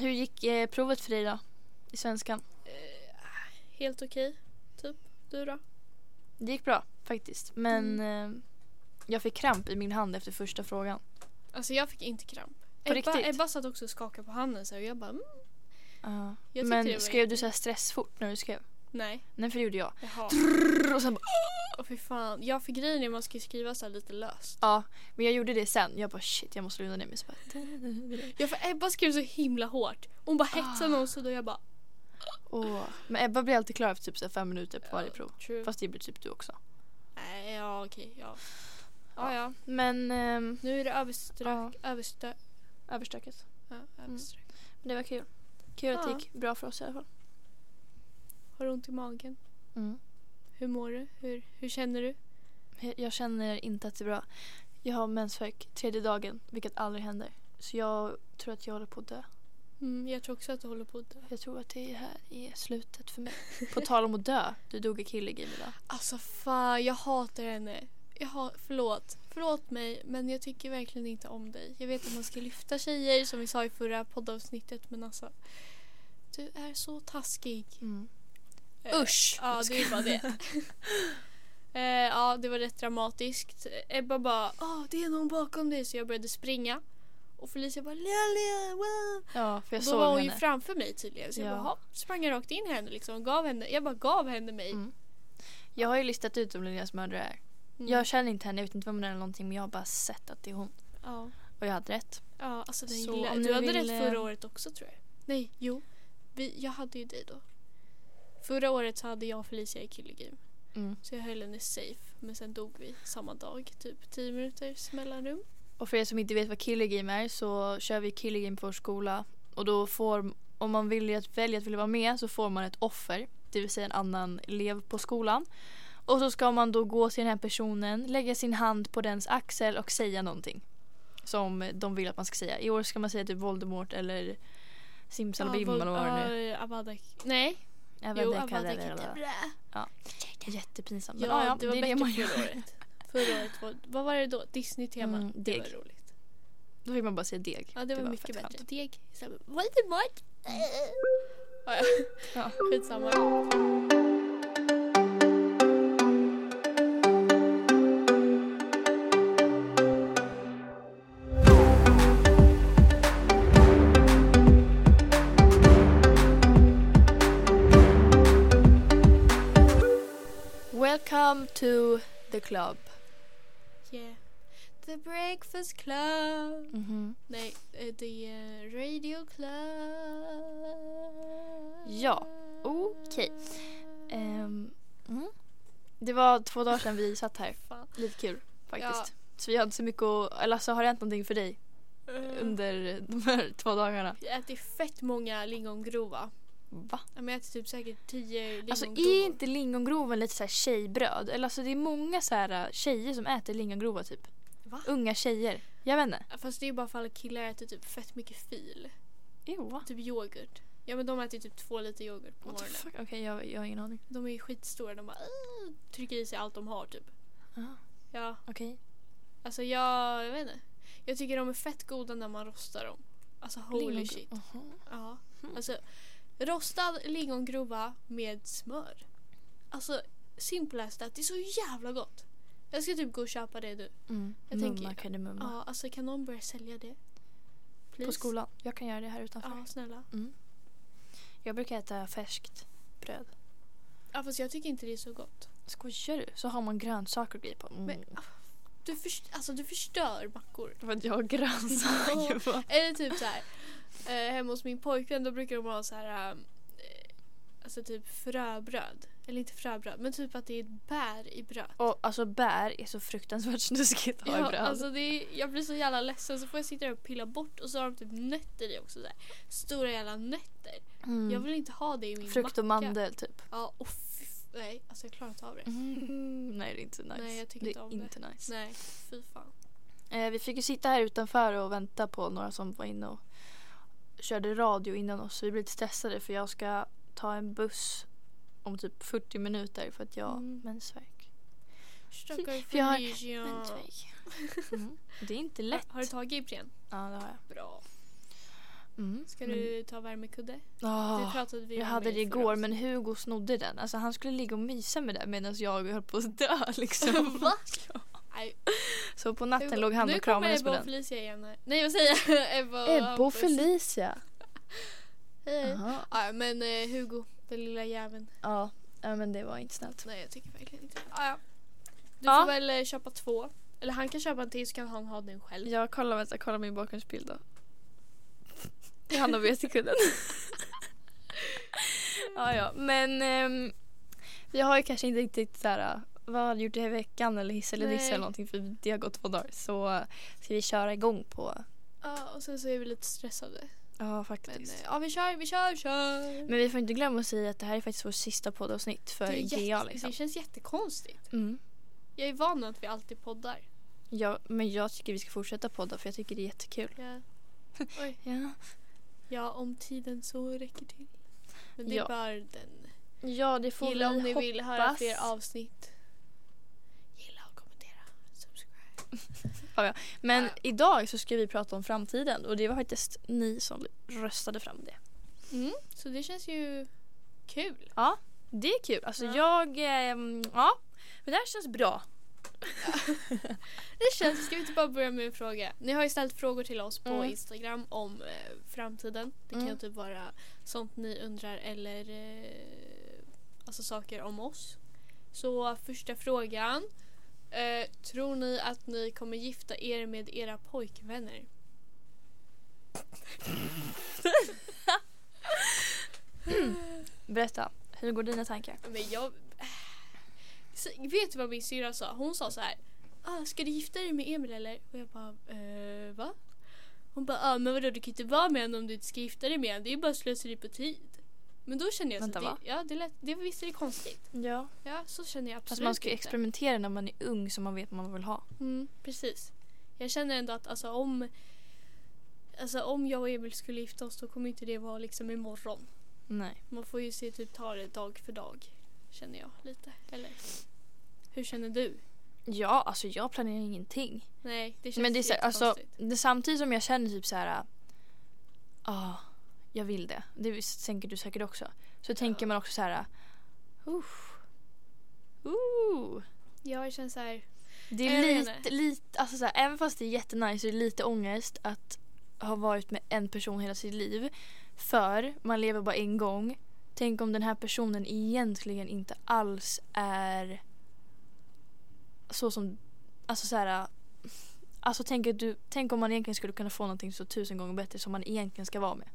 Hur gick eh, provet för dig då? I svenskan? Eh, helt okej, typ. Du då? Det gick bra faktiskt. Men eh, jag fick kramp i min hand efter första frågan. Alltså jag fick inte kramp. På Ebba, riktigt? Ebba satt också och skakade på handen så och jag bara mm, Ja. Jag Men skrev du så stressfort när du skrev? nej. Nej för det gjorde jag. Jaha. Och sen bara, Åh fy fan. Ja för grejen är man ska ju skriva så här lite löst. ja, men jag gjorde det sen. Jag bara shit jag måste lugna ner mig. Så bara, Ja för Ebba skrev så himla hårt. Hon bara hetsade Ah. någon så då jag bara Åh. Men Ebba blir alltid klar efter typ så här fem minuter på varje prov. True. Fast det blir typ du också. Nej, ja okej, ja. Ja ja. Men ehm, Nu är det överströk, överstö, överstökat. ja, överströk. Men det var kul. Kul att det Ja. gick bra för oss i alla fall. Har du ont i magen? Mm. Hur mår du? Hur, hur känner du? Jag- känner inte att det är bra. Jag har mensvärk tredje dagen, vilket aldrig händer. Så jag tror att jag håller på att dö. Mm, jag tror också att du håller på att dö. Jag tror att det här är slutet för mig. På tal om att dö, du dog i Killing Game idag. Alltså fan, jag hatar henne. Jag har, förlåt, förlåt mig men jag tycker verkligen inte om dig. Jag vet att man ska lyfta tjejer som vi sa i förra poddavsnittet men alltså du är så taskig. Mm. Eh, Usch! Ja, det är bara det. eh, ja, det var rätt dramatiskt. Ebba bara, ah, det är någon bakom dig så jag började springa. Och Felicia bara, lea, wow. Ja, för jag då såg var hon ju henne. framför mig tydligen så jag Ja. bara, "Hopp", sprang jag rakt in i henne liksom och gav henne, jag bara gav henne mig. Mm. Jag har ju listat ut vem Linneas mördare är. Mm. Jag känner inte henne, jag vet inte vem hon är eller någonting men jag har bara sett att det är hon. Ja. Och jag hade rätt. Ja, alltså den Så lilla. om Du ni hade vill, rätt eh, förra året också tror jag. Nej, jo. Vi, jag hade ju dig då. Förra året så hade jag och Felicia i Killer Game. Mm. Så jag höll henne safe. Men sen dog vi samma dag, typ 10 minuters mellanrum. Och för er som inte vet vad Killer Game är så kör vi Killer Game på vår skola. Och då får, om man vill att, väljer att vilja vara med så får man ett offer. Det vill säga en annan elev på skolan. Och så ska man då gå till den här personen, lägga sin hand på dens axel och säga någonting. Som de vill att man ska säga. I år ska man säga typ Voldemort eller Simsalabim Ja, eller vad det nu är. Nej, Jag jo, vet inte, Avada det är Kedavra. Jättepinsamt. Men Ja, ja, ja, det var det det bättre man förra året. Förra året var, vad var det då? Disney-tema. Mm, det var roligt. Då fick man bara säga deg. Ja, det var, fett mycket bättre. skönt. Deg för Voldemort. Ja, ja. Ja. Skitsamma. Welcome to the club. Yeah. The Breakfast Club. Mhm. Nej, eh, The eh, Radio Club. Ja, okej. Ehm, mm. Det var två dagar sedan vi satt här. Lite kul faktiskt. Ja. Så vi hade så mycket att, eller så har det hänt någonting för dig Eh, under de här två dagarna? Jag äter fett många lingongrova. Va? Ja, men Jag äter typ säkert tio lingongrovor. Alltså är inte lingongroven lite så här tjejbröd? Eller alltså det är många så här äh, tjejer som äter lingongrova typ. Va? Unga tjejer. Jag vet inte. Fast det är ju bara för alla killar äter typ fett mycket fil. Jo, Typ yoghurt. Ja men de äter typ två liter yoghurt på What morgonen. Okej, jag, jag har ingen aning. De är ju skitstora. De bara trycker i sig allt de har typ. Ah, Ja, Okej. alltså jag, jag vet inte. Jag tycker de är fett goda när man rostar dem. Alltså holy Lingongro- shit. Aha. Ja. Hmm. Alltså rostad lingongrova med smör. Alltså simple as that. Det är så jävla gott. Jag ska typ gå och köpa det nu. Mm. Jag mumma tänker- kardemumma. Ja, alltså kan någon börja sälja det? Please? På skolan. Jag kan göra det här utanför. Ja, snälla. Mm. Jag brukar äta färskt bröd. Ja, fast jag tycker inte det är så gott. Skojar du? Så har man grönsaker och grejer på. Mm. Men, ah, du, först, alltså, du förstör mackor. För att jag har grönsaker på. Eller typ så här. Eh, hemma hos min pojkvän då brukar de ha så här. Eh, alltså typ fröbröd. Eller inte fröbröd men typ att det är ett bär i bröd. Och alltså bär är så fruktansvärt snuskigt att ha i Ja, bröd. alltså det är, jag blir så jävla ledsen så får jag sitta där och pilla bort och så har de typ nötter i också. Där. Stora jävla nötter. mm. Jag vill inte ha det i min Frukt och macka. mandel typ. Ja, och nej alltså jag klarar inte av det. Mm. Nej det är inte nice. Nej, jag tycker det inte om det. inte nice. Nej, fy fan. Eh, vi fick ju sitta här utanför och vänta på några som var inne och körde radio innan oss. Så vi blev lite stressade för jag ska ta en buss om typ 40 minuter för att jag har Mm. mensvärk. Stackars För jag har Felicia. Mensvärk. Mm. Det är inte lätt. Har, har du tagit Ipren? Ja det har jag. Bra. Mm. Ska men- du ta värmekudde? Ah, det pratade vi jag om hade i det igår men. Hugo snodde den. Alltså han skulle ligga och mysa med den medan jag höll på att dö liksom. Va? Nej, Så på natten Hugo, låg han nu och kramades kommer med Ebba och den. Felicia igen här. Nej vad säger jag? Ebba och Ebba och. Felicia. Hej. Ja, men eh, Hugo, den lilla jäveln. Ja. ja, men det var inte snällt. Nej jag tycker verkligen inte ah, ja. Du Ja. får väl eh, köpa två. Eller han kan köpa en till så kan han ha den själv. Jag kollar, vänta, kolla min bakgrundsbild då. Det är han och vetekudden. ja, ja, men ehm, vi har ju kanske inte riktigt såhär, vad har du gjort i veckan eller hiss eller diss eller någonting för det har gått två dagar. Så ska vi köra igång på, Ja, och sen så är vi lite stressade. ja Men faktiskt. eh, ja, vi kör, vi kör, kör. Men vi får inte glömma att säga att det här är faktiskt vårt sista poddavsnitt för det, är jätte, GA liksom. det känns jättekonstigt. Mm. Jag är van att vi alltid poddar. Ja, men jag tycker vi ska fortsätta podda för jag tycker det är jättekul. Ja. Oj. Ja, Ja, om tiden så räcker till. Men det Ja. bör den. ja det får Gilla vi om ni hoppas. vill höra fler avsnitt. Gilla och kommentera. Subscribe. Men Ja. idag så ska vi prata om framtiden och det var faktiskt ni som röstade fram det. Mm, så det känns ju kul. Ja, det är kul. Alltså Ja. jag, ehm, ja, men det här känns bra. Det känns, ska vi inte bara börja med en fråga? Ni har ju ställt frågor till oss på Mm. Instagram om eh, framtiden. Det kan Mm. typ vara sånt ni undrar eller eh, alltså saker om oss. Så första frågan. Eh, tror ni att ni kommer gifta er med era pojkvänner? Berätta, hur går dina tankar? Men jag... Så, vet du vad min syrra sa? Hon sa så här. Ah, ska du gifta dig med Emil eller? Och jag bara, eh, va? Hon bara, ah, men vadå du kan inte vara med honom om du inte ska gifta dig med honom. Det är ju bara slöseri på tid. Men då kände jag så Vänta, att va? det, ja, det, lät, det visst är det konstigt. Ja. Ja, så känner jag absolut Fast man ska ju inte. experimentera när man är ung så man vet vad man vill ha. Mm, precis. Jag känner ändå att alltså, om, alltså, om jag och Emil skulle gifta oss då kommer inte det vara liksom imorgon. Nej. Man får ju se typ ta det dag för dag. Känner jag lite. Eller? Hur känner du? Ja, alltså jag planerar ingenting. Nej, det känns Men det är så, alltså, det, samtidigt som jag känner typ så här. Ja, jag vill det. Det tänker du säkert också. Så tänker man också så här. Uh, uh. Ja, jag känner så här. Det är lite, lite, alltså så här, även fast det är jättenice så är det lite ångest att ha varit med en person hela sitt liv. För man lever bara en gång. Tänk om den här personen egentligen inte alls är så som, alltså så här. Alltså tänk, att du, tänk om man egentligen skulle kunna få någonting så tusen gånger bättre som man egentligen ska vara med.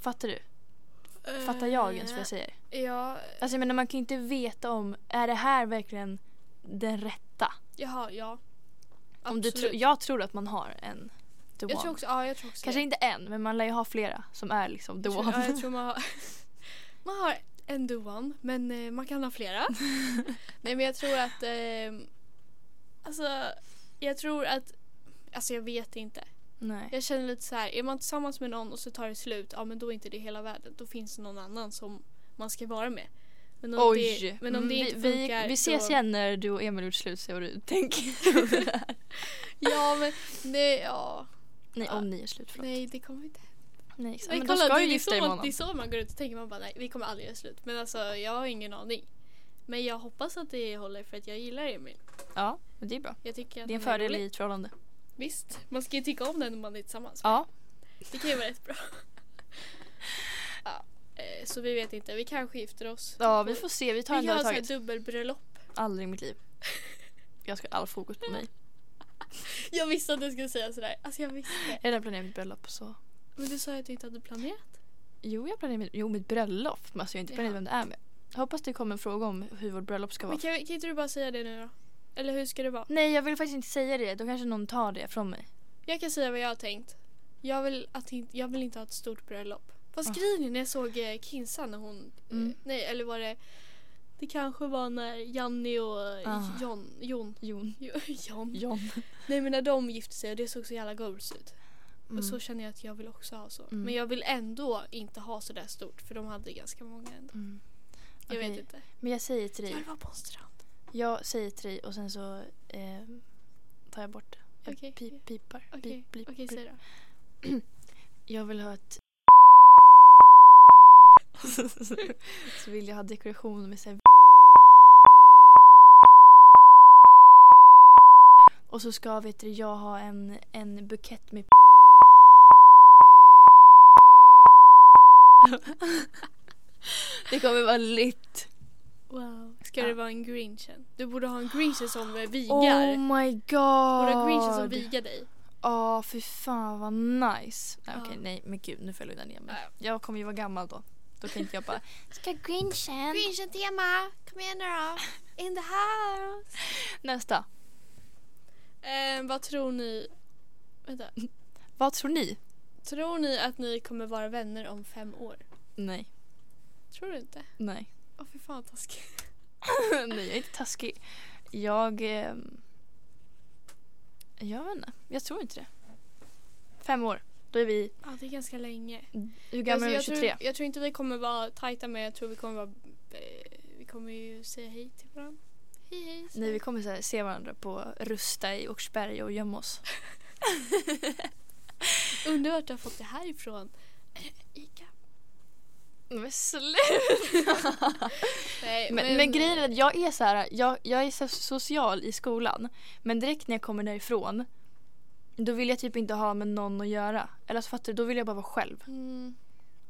Fattar du? Fattar jag ens vad jag säger? Ja, Alltså jag menar man kan ju inte veta om, är det här verkligen den rätta? jaha, ja. Om du Absolut. tro, jag tror att man har en the jag one. tror också, ja, jag tror också Kanske det. inte en, men man lär ju ha flera som är liksom the jag tror, one. Ja, jag tror man har, man har en one, men eh, man kan ha flera. Nej, men jag tror att, eh, alltså, jag tror att, alltså jag vet inte. Nej. Jag känner lite så här, är man tillsammans med någon och så tar det slut, ja men då är inte det hela världen. Då finns det någon annan som man ska vara med. Men om Oj! det, men om Mm, det inte vi, funkar vi, vi ses då, igen när du och Emil gjort slut se vad du tänker. Ja men det, ja. nej, om ni är slut förlåt. Nej, Nej det kommer inte nej exakt. Men Men, kolla, då ska är gifta dig det är så man går ut och tänker man bara nej vi kommer aldrig göra slut. Men alltså jag har ingen aning. Men jag hoppas att det håller för att jag gillar Emil. Ja, men det är bra. Jag tycker att Det är en fördel i ett förhållande. Visst, man ska ju tycka om den när man är tillsammans. Ja, Det kan ju vara rätt bra. ja, eh, så vi vet inte, vi kanske gifter oss. ja vi får se. Vi tar en Vi dag gör i så här taget. dubbelbröllop. Aldrig i mitt liv. Jag ska ha all fokus på mig. Jag visste att du skulle säga sådär. Alltså jag visste. Jag redan planerat mitt bröllop så. Men du sa att du inte hade planerat. Jo, jag planerar mitt, jo, mitt bröllop. Men alltså jag har inte planerat vem det är med. Jag hoppas det kommer en fråga om hur vårt bröllop ska vara. Men kan, kan inte du bara säga det nu då? Eller hur ska det vara? Nej, jag vill faktiskt inte säga det. Då kanske någon tar det från mig. Jag kan säga vad jag har tänkt. Jag vill, att, inte- jag vill inte ha ett stort bröllop. Fast Ah. grejen är när jag såg eh, Kinsa när hon... eh, Mm. Nej, eller var det... Det kanske var när Janni och eh, Ah. John... Jon. Jon. Jo- John. John. Nej men när de gifte sig och det såg så jävla goals ut. Mm. Och så känner jag att jag vill också ha så. Mm. Men jag vill ändå inte ha så där stort för de hade ganska många ändå. Mm. Jag vet inte. Men jag säger till Jag dig. vill vara på en strand. Jag säger till dig och sen så eh, tar jag bort det. Jag Okej. pip, pipar. Okej, Pip, blip, okej blip. säg då. Jag vill ha ett... så vill jag ha dekoration med så här... Och så ska vet du, jag ha en, en bukett med Det kommer vara lit. Wow. Ska det vara en grinchen? Du borde ha en grinchen som vigar. Oh my du borde ha en grinchen som god! vigar dig. Ja, fy fan vad nice. Nej, Ja. Okej, nej men gud nu får jag lugna ner mig. Ja. Jag kommer ju vara gammal då. Då kan inte jag bara Ska grinchen? Grinchen-tema! Kom igen nu då! In the house! Nästa. Eh, vad tror ni... Vänta. Vad tror ni? Tror ni att ni kommer vara vänner om fem år? Nej. Tror du inte? Nej. Åh fy fan taskigt. nej, jag är inte taskig. Jag... ehm, jag vet inte. Jag tror inte det. Fem år. Då är vi... Ja det är ganska länge. Hur gammal är du? Alltså, jag, 23? tror, jag tror inte vi kommer vara tajta men jag tror vi kommer vara... Eh, vi kommer ju säga hej till varandra. Hej hej. Nej, vi kommer så här, se varandra på Rusta i Åkersberga och gömma oss. Undrar vart du har fått det här ifrån. Ica. Men sluta! Nej, Men, men grejen är att jag är så här, jag, jag är så social i skolan. Men direkt när jag kommer därifrån då vill jag typ inte ha med någon att göra. Eller så fattar du, då vill jag bara vara själv. Mm.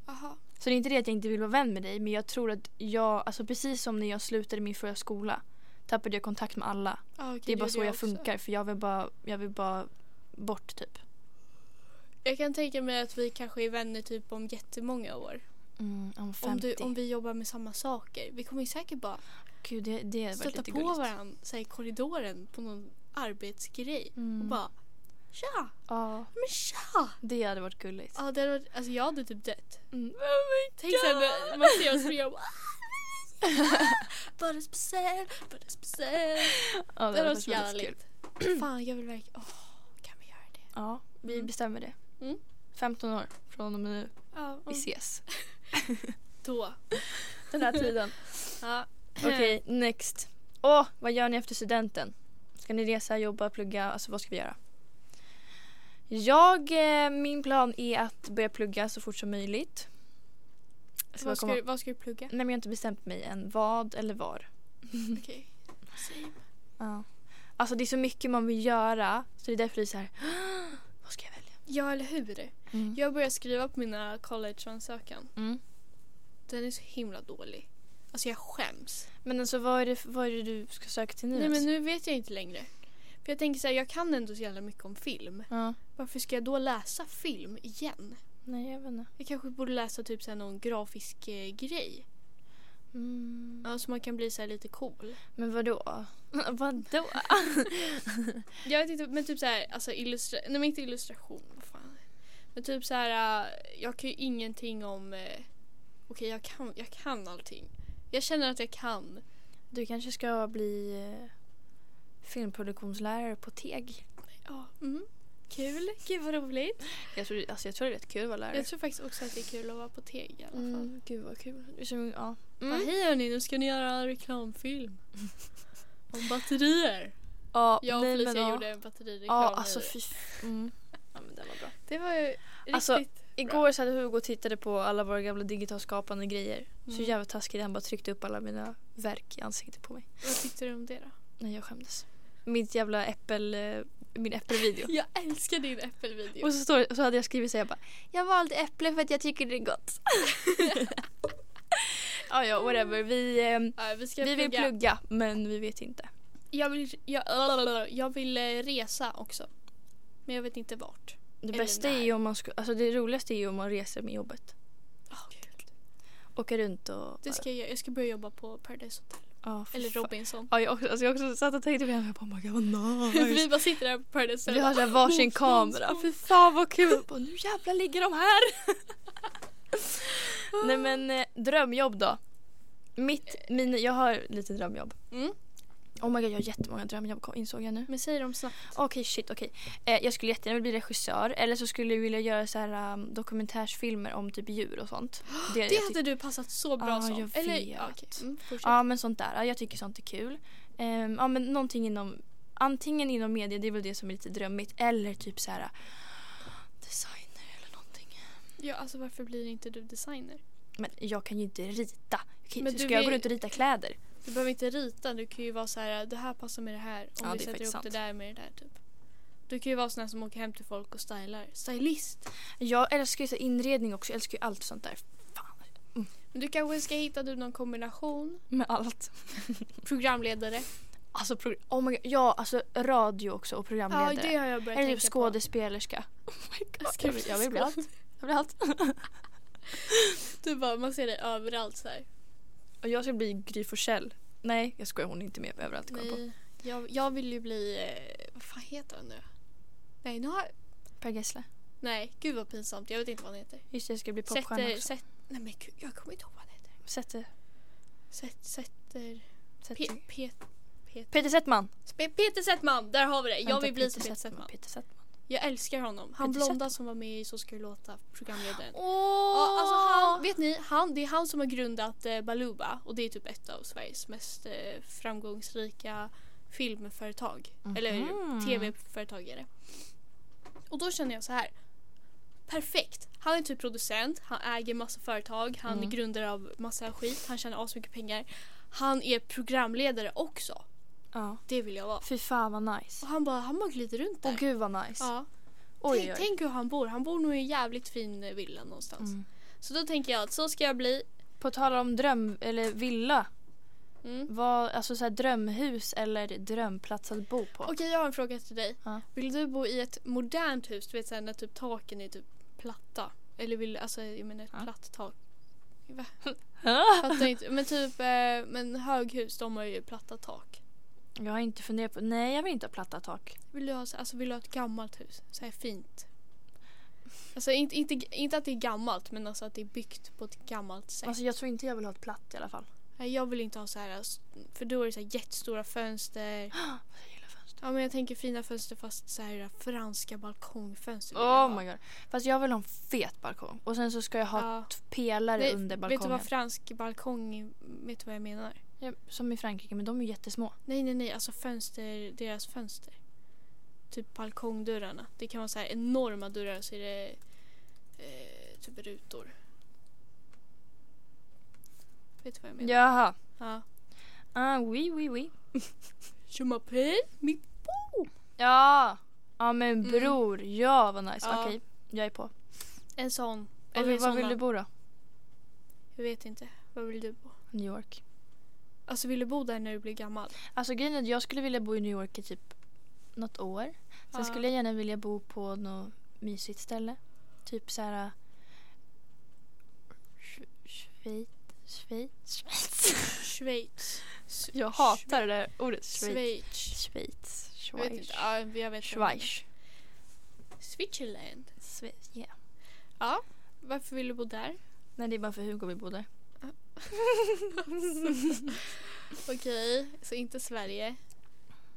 Aha. Så det är inte det att jag inte vill vara vän med dig men jag tror att jag, alltså precis som när jag slutade min förra skola tappade jag kontakt med alla. Ah, okej, Det är bara så jag också. funkar för jag vill bara, jag vill bara bort typ. Jag kan tänka mig att vi kanske är vänner typ om jättemånga år. Mm, om 50. Om, du, om vi jobbar med samma saker. Vi kommer ju säkert bara Gud det, det stöta på gulligt. varandra så här, i korridoren på någon arbetsgrej. Mm. Och bara Tja! Ja, Men tja! det hade varit gulligt. Ja, det hade varit, alltså jag hade typ dött. Mm. Tänk såhär när man ser oss springa och bara Bara speciell, bara speciell. Ja, Det hade varit så jävla likt. Fan jag vill verkligen, åh kan vi göra det? Ja, vi Mm. bestämmer det. Mm. 15 år från och med nu. Ja, Vi om- ses. då. Den här tiden. Ja. Okej, next. Åh, vad gör ni efter studenten? Ska ni resa, jobba, plugga? Alltså vad ska vi göra? Jag, eh, min plan är att börja plugga så fort som möjligt. Bara Vad ska, komma- du, vad ska du plugga? Nej men jag har inte bestämt mig än vad eller var. Okej. Same. Ja. Alltså det är så mycket man vill göra så det är därför det är så här. vad ska jag välja? Ja eller hur? Mm. Jag börjar skriva på mina collegeansökan. Mm. Den är så himla dålig. Alltså jag skäms. Men alltså vad är, det, vad är det du ska söka till nu? Nej men ens? nu vet jag inte längre. För jag tänker så här, jag kan ändå så jävla mycket om film. Ja. Varför ska jag då läsa film igen? Nej jag vet inte. Jag kanske borde läsa typ så någon grafisk eh, grej. Mm. Ja, så man kan bli så här lite cool. Men vadå? vadå? Jag inte, men typ så här, alltså illustra- nej men inte illustration, vad fan. Men typ så här, äh, jag kan ju ingenting om, eh, okej jag, kan, jag kan allting. Jag känner att jag kan. Du kanske ska bli eh, filmproduktionslärare på TEG. Ja, mm. Kul, gud vad roligt. Jag tror, alltså jag tror det är rätt kul att vara lärare. Jag tror faktiskt också att det är kul att vara på TEG i alla fall. Mm, gud vad kul. Så- Ja. Bara, Mm. Hej hörni, nu ska ni göra en reklamfilm. Om batterier. Ja, Jag och nej, Felicia men, gjorde en batterireklam. Ja, alltså fy mm. Ja men det var bra. Det var ju riktigt Alltså, bra. Igår så hade Hugo och tittade på alla våra gamla digitalt skapande grejer. Så Mm. jävla taskigt. Han bara tryckte upp alla mina verk i ansiktet på mig. Vad tyckte du om det då? Nej jag skämdes. Mitt jävla äppel, eh, min äppelvideo. Jag älskar din äppelvideo. Och så, står, så hade jag skrivit så jag bara Jag valde äpple för att jag tycker det är gott. ja ja whatever. Vi, ehm, Ja, vi vi vill plugga. plugga men vi vet inte. Jag vill, jag, jag vill eh, resa också. Men jag vet inte vart. Det bästa är ju om man ska, alltså det roligaste är ju om man reser med jobbet. Oh, Gud. Åka runt och Det ska jag. Jag ska börja jobba på Paradise Hotel. Fy Eller fan. Robinson. Ja, jag, också, alltså jag också satt och tänkt på det. Jag bara, oh my god vad nice. vi bara sitter där på Paradise Vi har varsin Oh, kamera. fan, Fy fan vad kul. Bara, nu jävlar ligger de här. Nej men eh, drömjobb då. Mitt, min, jag har lite drömjobb. Mm. Oh my god jag har jättemånga drömjobb insåg jag nu. Men säg dem snabbt. Okej shit okej. Eh, jag skulle jättegärna vilja bli regissör eller så skulle jag vilja göra så här um, dokumentärsfilmer om typ djur och sånt. Det, Det hade du passat så bra Ja, som. jag Eller, vet. ja, okej. Mm. Ja men sånt där. Ja, jag tycker sånt är kul. Ehm, ja men någonting inom antingen inom media, det är väl det som är lite drömmigt eller typ så här designer eller någonting. Ja, alltså varför blir inte du designer? Men jag kan ju inte rita. Okej, Men så ska jag gå vill- runt och rita kläder? Du behöver inte rita, du kan ju vara så här, det här passar med det här. Om Ja, vi det sätter ihop det sant. där med det där typ. Du kan ju vara sån här som åker hem till folk och stylar. Stylist! Jag älskar ju så inredning också. Jag älskar ju allt sånt där. Fan. Men du kanske ska hitta du någon kombination. Med allt. Programledare. Alltså, pro- oh my God. ja, alltså radio också och Ja, programledare. det har jag börjat Eller typ på. skådespelerska. Oh my God. Ska Jag vill, jag vill bli allt. Jag vill allt. Du bara, man ser dig överallt så här. Och jag ska bli Gry Forssell. Nej, jag skojar. Hon är inte med överallt. Nej. På. Jag, jag vill ju bli, eh, vad fan heter han nu? Nej, nu har Per Gessle. Nej, gud vad pinsamt. Jag vet inte vad han heter. Just det, jag ska bli popstjärna Sätter, också. sätt, nej men gud, jag kommer inte ihåg vad han heter. Sätter. Sätt, sätter, sätter. Pe, pe, pe, Peter Settman. Pe- Peter Settman, där har vi det. Jag vill bli som Peter Settman. Peter Settman. Jag älskar honom. Han Peter blonda som var med i Så ska det låta, programledaren. Åh! Ja, alltså han, vet ni, han, det är han som har grundat eh, Baluba och det är typ ett av Sveriges mest eh, framgångsrika filmföretag. Eller Mhm. tv-företag är det. Och då känner jag så här. Perfekt. Han är typ producent, han äger massa företag, han Mm. är grundare av massa skit, han tjänar asmycket pengar. Han är programledare också. Ja. Det vill jag vara. Fy fan vad nice. Och han bara, han bara glider runt där. Åh gud vad nice. Ja. Oj, tänk, oj, tänk hur han bor. Han bor nog i en jävligt fin eh, villa någonstans. Mm. Så då tänker jag att så ska jag bli. På tal om dröm eller villa. Mm. Vad, alltså så här drömhus eller drömplats att bo på? Okej, jag har en fråga till dig. Ja. Vill du bo i ett modernt hus, du vet såhär när typ taken är typ platta? Eller vill alltså jag menar ett Ja. platt tak. Fattar inte. Men typ, eh, men höghus de har ju platta tak. Jag har inte funderat på, nej jag vill inte ha platta tak. Vill du ha, så- alltså, vill du ha ett gammalt hus? Så här fint. Alltså inte, inte, inte att det är gammalt men alltså att det är byggt på ett gammalt sätt. Alltså jag tror inte jag vill ha ett platt i alla fall. Nej, jag vill inte ha så här, för då är det så här jättestora fönster. Ja men jag tänker fina fönster fast så här franska balkongfönster Oh my god. Fast jag vill ha en fet balkong. Och sen så ska jag ha Ja. pelare Nej, under Vet du balkongen. vad fransk balkong? Vet du vad jag menar? Ja, som i Frankrike, men de är jättesmå. Nej nej nej, alltså fönster, deras fönster. Typ balkongdörrarna. Det kan vara så här enorma dörrar så är det eh, typ rutor. Vet du vad jag menar? Jaha. Ja. Ah, oui, oui, oui. Je m'appelle mi- Ja. Ja men Mm. bror, ja vad nice. Ja. Okej, jag är på. En sån. Eller var vill du bo då? Jag vet inte. Var vill du bo? New York. Alltså vill du bo där när du blir gammal? Alltså grejen är att jag skulle vilja bo i New York i typ något år. Sen Ja. skulle jag gärna vilja bo på något mysigt ställe. Typ så här. Sch- Schweiz. Schweiz. Schweiz. Jag hatar det där ordet. Schweiz. Schweiz. Schweiz. Jag vet. Schweiz. Switzerland. Schweiz. Yeah. Ja. Varför vill du bo där? Nej det är bara för Hugo vi bor där. Okej, så inte Sverige.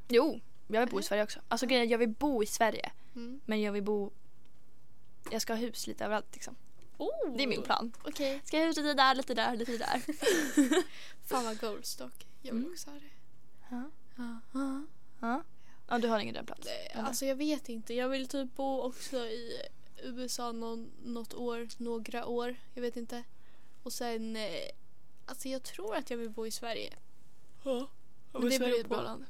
Jo, jag vill bo i Sverige också. Alltså grejen är jag vill bo i Sverige. Mm. Men jag vill bo... Jag ska ha hus lite överallt liksom. Oh. Det är min plan. Okej. Ska jag ha hus lite där, lite där, lite där. Fan vad goals dock. Jag vill Mm. också ha det. Ja. Ja. Ja. Ja. ja, du har ingen drömplats? Nej, eller? Alltså jag vet inte. Jag vill typ bo också i USA någon, något år, några år. Jag vet inte. Och sen, eh, alltså jag tror att jag vill bo i Sverige. Ja. Men det beror på. land.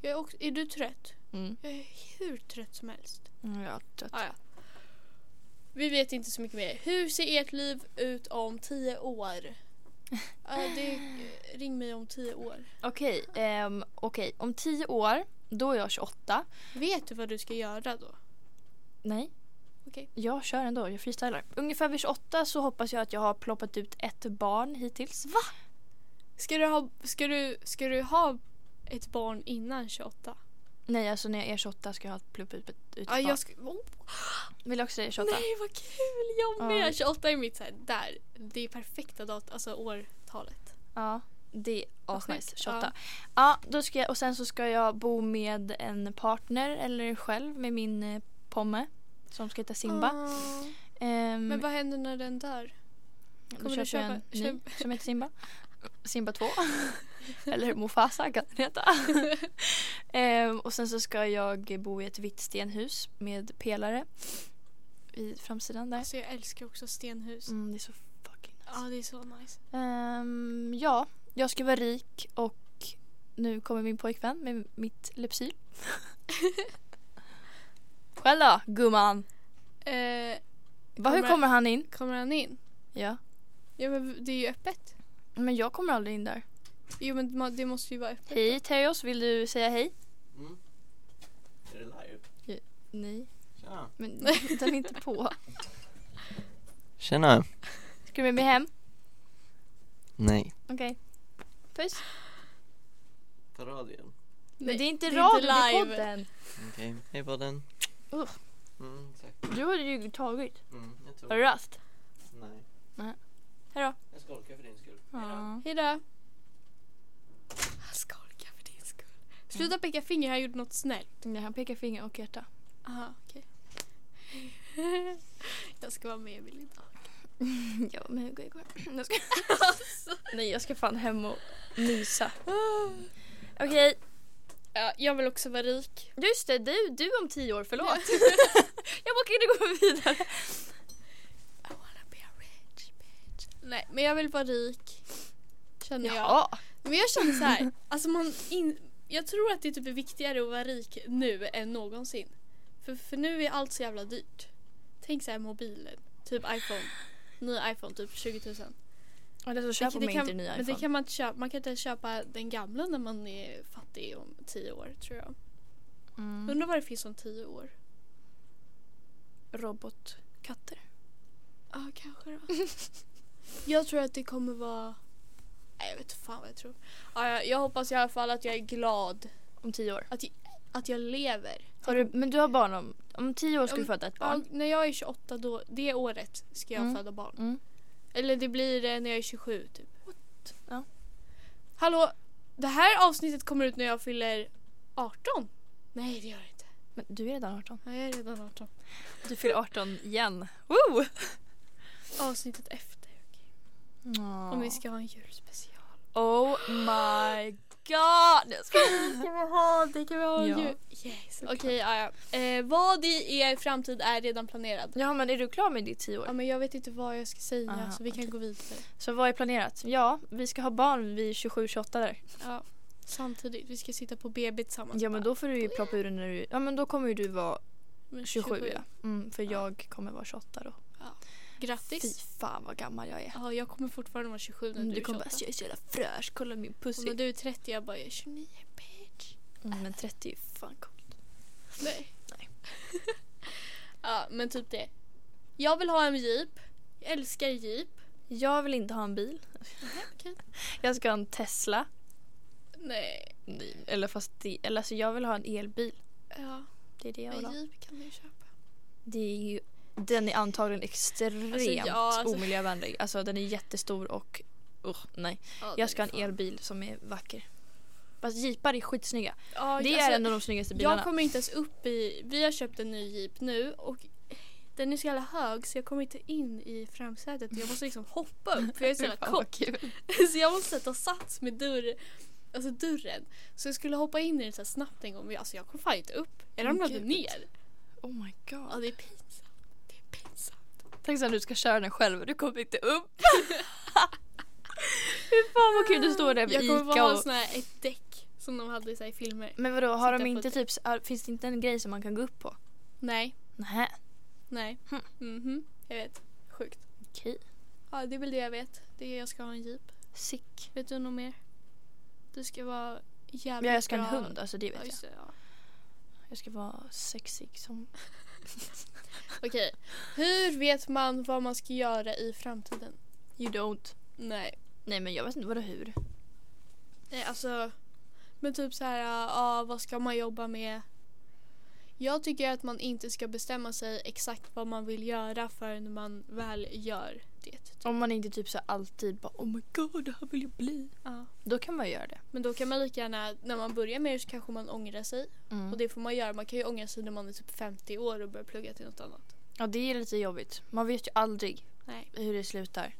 Jag är, också, är du trött? Mm. Jag är hur trött som helst. Mm, jag är trött. Ah, ja. Vi vet inte så mycket mer. Hur ser ert liv ut om tio år? Ja, det, ring mig om tio år. Okej, ehm, okej. Om tio år, då är jag 28. Vet du vad du ska göra då? Nej. Okej. Jag kör ändå, jag freestylar. Ungefär vid 28 så hoppas jag att jag har ploppat ut ett barn hittills. Va? Ska du ha, ska du, ska du ha ett barn innan 28? Nej, alltså när jag är 28 ska jag ha ploppat ut ett, ut ett Ja, barn. jag ska, oh, Vill också säga 28? nej vad kul! Jag Ja. med! 28 är mitt så här, där. Det är perfekta dat alltså årtalet. Ja, det är asnice. sjukt. 28. Ja. då ska jag, och sen så ska jag bo med en partner eller själv med min eh, pomme som ska heta Simba. Ah. Ehm, Men vad händer när den dör? då kommer du köper jag en köpa- ny som heter Simba. Simba 2. eller Mufasa kan den heta. Ehm, och sen så ska jag bo i ett vitt stenhus med pelare. i framsidan där. Alltså jag älskar också stenhus. Mm, det är så fucking nice. Ja, det är så nice. Ehm, ja, jag ska vara rik och nu kommer min pojkvän med mitt Lypsyl. Själv då, gumman? Eh, Va, hur Kommer- han in? kommer han in? Ja. Ja, men det är ju öppet. Men jag kommer aldrig in där. Jo, men det måste ju vara öppet. Hej Teos, vill du säga hej? Mm. Är det live? Nej, Tja. men den är inte på. Tjena. Ska du med mig hem? Nej. Okej. Puss. På radion. Men det är inte det är radio, det är podden. Okej, hej podden. Usch. Mm, exakt. Du har ju tagit. Mm, jag tror. Har du rast? Nej. Hejdå. Jag skolkar för din skull. Ja. Hej då. Han skolkar för din skull. Sluta peka finger, han gjorde något snällt. Nej, han pekar finger och hjärta. Aha, okej. jag ska vara med Emil idag. Ja, men Hugo igår. Jag ska... Nej, jag ska fan hem och mysa. Okej, Ja, jag vill också vara rik. just det. Du, du om tio år, förlåt. jag bara kan inte gå vidare. I wanna be a rich bitch. Nej, men jag vill vara rik. Känner jag. Jaha. Men jag känner så här. Alltså man in, jag tror att det typ är viktigare att vara rik nu än någonsin. För, för nu är allt så jävla dyrt. Tänk så här mobilen. Typ iPhone. Ny iPhone, typ 20 000. Ja, det är så köper det man kan, inte en ny men det kan man inte köpa. Man kan inte köpa den gamla när man är fattig om 10 år tror jag. Mm. Undrar vad det finns om 10 år. Robotkatter. Ja, kanske då. jag tror att det kommer vara... Nej, jag vet fan vad jag tror. Ja, jag, jag hoppas i alla fall att jag är glad. Om tio år. Att jag, att jag lever. Har du, men du har barn om, om tio år ska du Om- föda ett Ja, barn. när jag är 28 då, det året ska jag Mm. föda barn. Mm. Eller det blir när jag är 27 typ. Ja. Hallå, det här avsnittet kommer ut när jag fyller 18. Nej det gör det inte. Men du är redan 18. Ja, jag är redan 18. Du fyller 18 igen. Woo! Avsnittet efter. okej. Om vi ska ha en julspecial. Oh my god! Kan vi ha det? Kan vi ha Ja. Yes, Okej, ja, ja. Eh, vad i er framtid är redan planerad? Ja men är du klar med ditt tio år? Ja, men jag vet inte vad jag ska säga Aha, så vi kan okej. gå vidare. Så vad är planerat? Ja, vi ska ha barn vid 27-28 där. Ja, samtidigt. Vi ska sitta på BB tillsammans. Ja men då får du ju ploppa ur när du... Ja men då kommer ju du vara Men 27 ja. Mm, för Ja. jag kommer vara 28 då. Fy Grattis. fan vad gammal jag är. Ja, jag kommer fortfarande vara 27 när Mm, du Du kommer 28. bara jag är så jävla fräsch, kolla min Och pussy. när du är 30 jag bara jag är 29 bitch. Mm, men 30 är ju fan coolt. Nej. Nej. ja men typ det. Jag vill ha en jeep. Jag älskar jeep. Jag vill inte ha en bil. okej. Jag ska ha en Tesla. Nej. Nej, Eller fast det, eller alltså jag vill ha en elbil. Ja, Det är det jag vill men ha. jeep kan du ju köpa. Det är ju, den är antagligen extremt Alltså, ja, alltså- omiljövänlig. Alltså den är jättestor och usch, nej. Ja, Jag ska ha en elbil som är vacker. Fast jeepar är skitsnygga. Ja, Det alltså, är en av de snyggaste bilarna. Jag kommer inte ens upp i... Vi har köpt en ny jeep nu och den är så jävla hög så jag kommer inte in i framsätet. Jag måste liksom hoppa upp för jag är så jävla kort. Så jag måste sätta sats med dörr, alltså dörren. Så jag skulle hoppa in i den så snabbt en gång men alltså jag kom fan inte upp. Jag ramlade gud. ner. Oh my god. Ja det är pinsamt. Tänk att du ska köra den själv du kommer inte upp. Hur fan vad kul du står där vid Jag kommer Ica bara ha och... sån här, ett däck som de hade så här, i filmer. Men vadå, har de på inte ett- typ, finns det inte en grej som man kan gå upp på? Nej, Nej. nej. Hm. Mhm, jag vet. Sjukt. Okej. Ja det är väl det jag vet. Det är jag ska ha en jeep. Sick. Vet du något mer? Du ska vara jävligt Ja, jag ska ha en bra- hund, alltså det Ja, vet jag. just det, ja. Jag ska vara sexig som... Okej, hur vet man vad man ska göra i framtiden? You don't. Nej, Nej men jag vet inte, vadå hur? Nej alltså, men typ så här, ja vad ska man jobba med? Jag tycker att man inte ska bestämma sig exakt vad man vill göra förrän man väl gör det. Typ. Om man inte typ så alltid bara oh my god det här vill jag bli. Ja. Då kan man göra det. Men då kan man lika gärna, när man börjar med det så kanske man ångrar sig. Mm. Och det får man göra, man kan ju ångra sig när man är typ 50 år och börjar plugga till något annat. Ja det är lite jobbigt. Man vet ju aldrig Nej. hur det slutar.